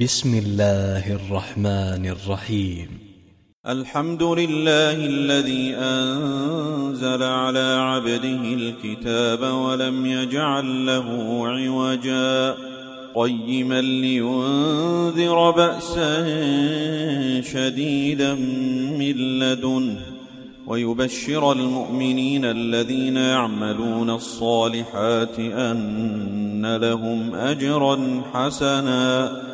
بسم الله الرحمن الرحيم الحمد لله الذي أنزل على عبده الكتاب ولم يجعل له عوجا قيما لينذر بأسا شديدا من لدنه ويبشر المؤمنين الذين يعملون الصالحات أن لهم أجرا حسنا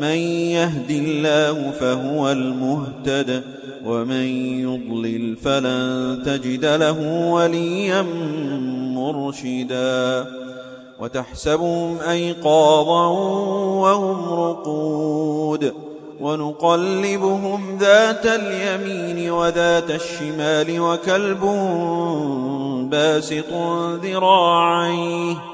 من يهد الله فهو المهتد ومن يضلل فلن تجد له وليا مرشدا وتحسبهم أيقاظا وهم رقود ونقلبهم ذات اليمين وذات الشمال وكلبهم باسط ذراعيه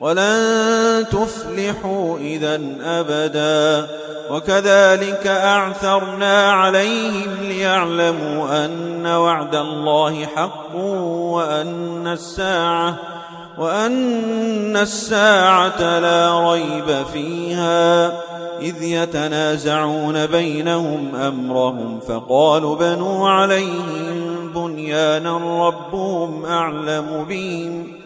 ولن تفلحوا إذا أبدا. وكذلك أعثرنا عليهم ليعلموا أن وعد الله حق وأن الساعة وأن الساعة لا ريب فيها. إذ يتنازعون بينهم أمرهم فقالوا بنوا عليهم بنيانا ربهم أعلم بهم.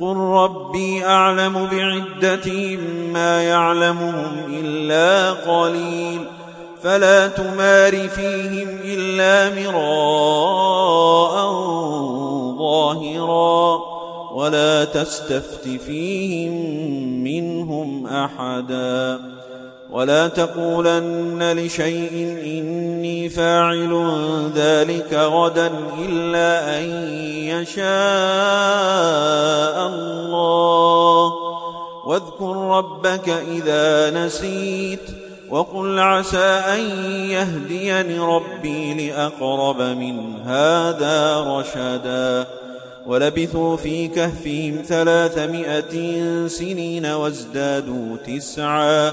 قل ربي أعلم بعدتهم ما يعلمهم إلا قليل فلا تمار فيهم إلا مراء ظاهرا ولا تستفت فيهم منهم أحدا ولا تقولن لشيء إني فاعل ذلك غدا إلا أن يشاء الله. واذكر ربك إذا نسيت وقل عسى أن يهديني ربي لأقرب من هذا رشدا. ولبثوا في كهفهم ثلاثمائة سنين وازدادوا تسعا.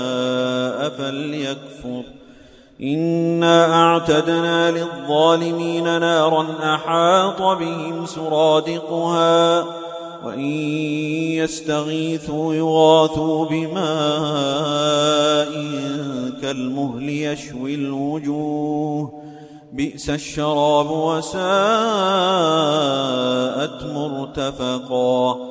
فليكفر. إنا أعتدنا للظالمين نارا أحاط بهم سرادقها وإن يستغيثوا يغاثوا بماء كالمهل يشوي الوجوه. بئس الشراب وساءت مرتفقا.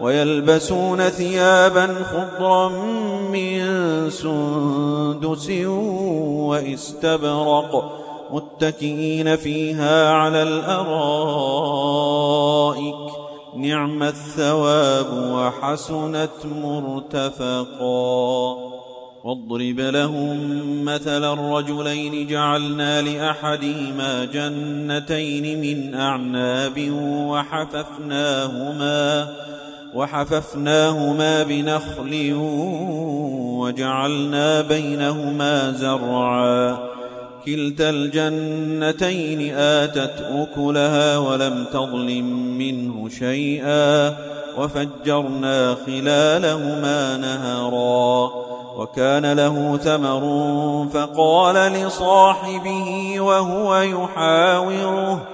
ويلبسون ثيابا خضرا من سندس وإستبرق متكئين فيها على الأرائك. نعم الثواب وحسنت مرتفقا. واضرب لهم مثل الرجلين. جعلنا لأحدهما جنتين من أعناب وحففناهما وحففناهما بنخل وجعلنا بينهما زرعا. كلتا الجنتين آتت أكلها ولم تظلم منه شيئا. وفجرنا خلالهما نهرا. وكان له ثمر فقال لصاحبه وهو يحاوره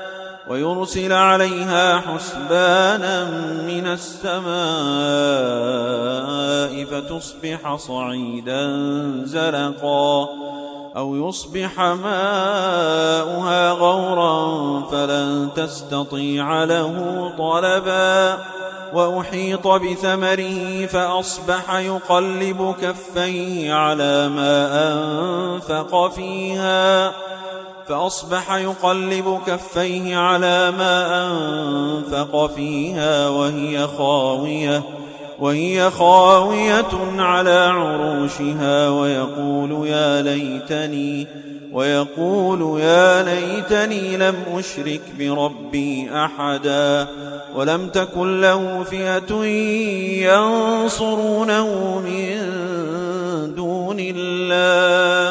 ويرسل عليها حسبانا من السماء فتصبح صعيدا زلقا أو يصبح ماؤها غورا فلن تستطيع له طلبا وأحيط بثمره فأصبح يقلب كفيه على ما أنفق فيها فأصبح يقلب كفيه على ما أنفق فيها وهي خاوية وهي خاوية على عروشها ويقول يا ليتني ويقول يا ليتني لم أشرك بربي أحدا ولم تكن له فئة ينصرونه من دون الله.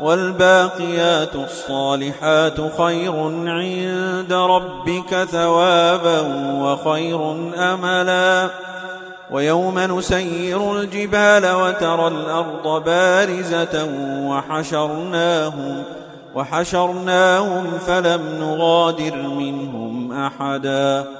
والباقيات الصالحات خير عند ربك ثوابا وخير أملا. ويوم نسير الجبال وترى الأرض بارزة وحشرناهم وحشرناهم فلم نغادر منهم أحدا.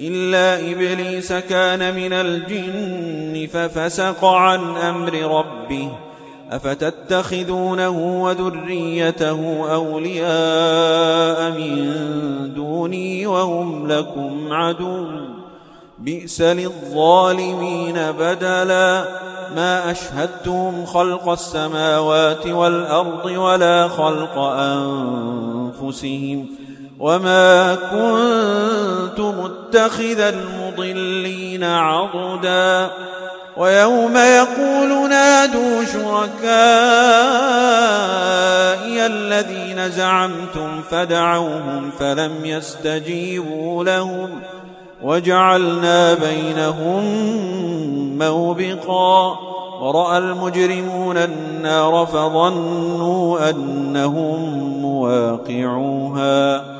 إلا إبليس كان من الجن ففسق عن أمر ربه أفتتخذونه وذريته أولياء من دوني وهم لكم عدو بئس للظالمين بدلا ما أشهدتهم خلق السماوات والأرض ولا خلق أنفسهم وما كنت متخذ المضلين عضدا ويوم يقول نادوا شركائي الذين زعمتم فدعوهم فلم يستجيبوا لهم وجعلنا بينهم موبقا ورأى المجرمون النار فظنوا أنهم مواقعوها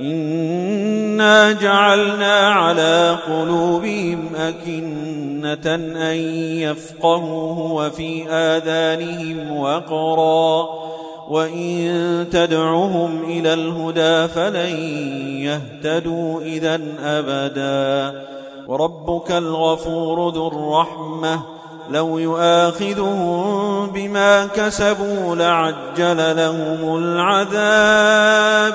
إنا جعلنا على قلوبهم أكنة أن يفقهوه وفي آذانهم وقرا وإن تدعهم إلى الهدى فلن يهتدوا إذا أبدا وربك الغفور ذو الرحمة لو يؤاخذهم بما كسبوا لعجل لهم العذاب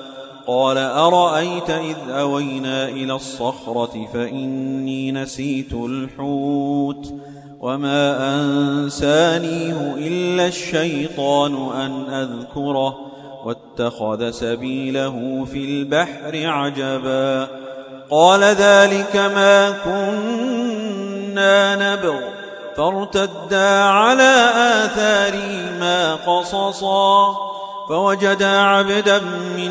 قال أرأيت إذ أوينا إلى الصخرة فإني نسيت الحوت وما أنسانيه إلا الشيطان أن أذكره واتخذ سبيله في البحر عجبا قال ذلك ما كنا نبغ فارتدا على آثارهما قصصا فوجدا عبدا من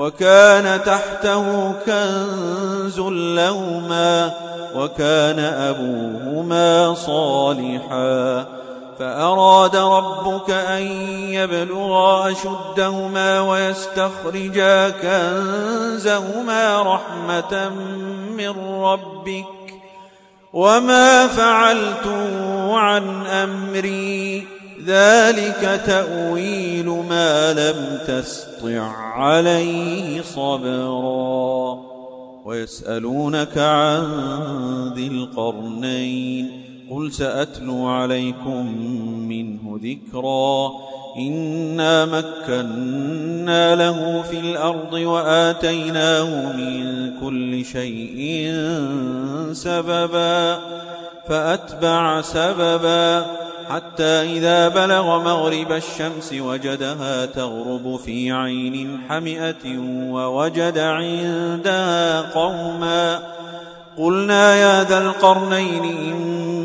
وكان تحته كنز لهما وكان أبوهما صالحا. فأراد ربك أن يبلغا أشدهما ويستخرجا كنزهما رحمة من ربك. وما فعلت عن أمري ذلك تأويل ما لم تسطع عليه صبرا. ويسألونك عن ذي القرنين قل سأتلو عليكم منه ذكرا. إنا مكنا له في الأرض وآتيناه من كل شيء سببا فأتبع سببا حتى إذا بلغ مغرب الشمس وجدها تغرب في عين حمئة ووجد عندها قوما قلنا يا ذا القرنين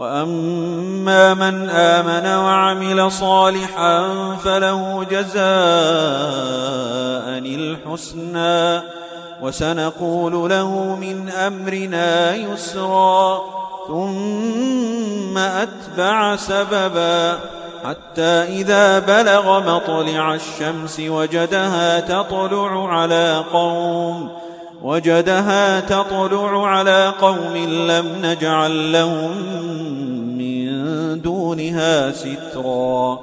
وأما من آمن وعمل صالحا فله جزاء الحسنى وسنقول له من أمرنا يسرا ثم أتبع سببا حتى إذا بلغ مطلع الشمس وجدها تطلع على قوم وجدها تطلع على قوم لم نجعل لهم من دونها سترا.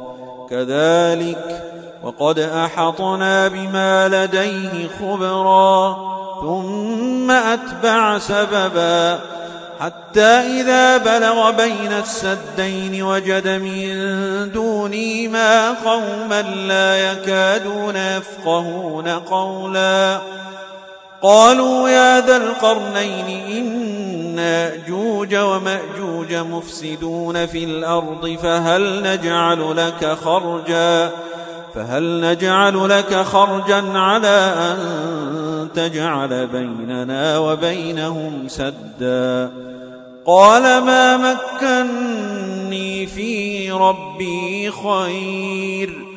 كذلك وقد أحطنا بما لديه خبرا ثم أتبع سببا. حتى إذا بلغ بين السدين وجد من دونهما قوما لا يكادون يفقهون قولا. قالوا يا ذا القرنين إن يأجوج ومأجوج مفسدون في الأرض فهل نجعل لك خرجا فهل نجعل لك خرجا على أن تجعل بيننا وبينهم سدا قال ما مكني في ربي خير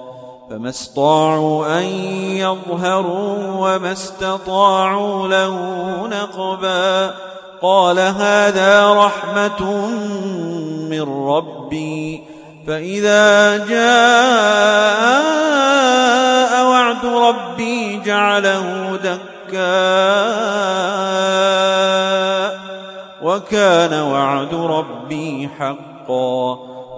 فما استطاعوا أن يظهروا وما استطاعوا له نقبا قال هذا رحمة من ربي فإذا جاء وعد ربي جعله دكا وكان وعد ربي حقا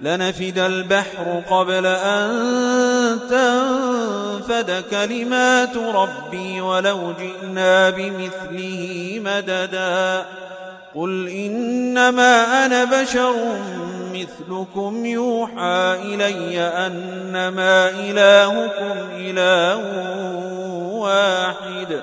لنفد البحر قبل أن تنفد كلمات ربي ولو جئنا بمثله مددا. قل إنما أنا بشر مثلكم يوحى إلي أنما إلهكم إله واحد.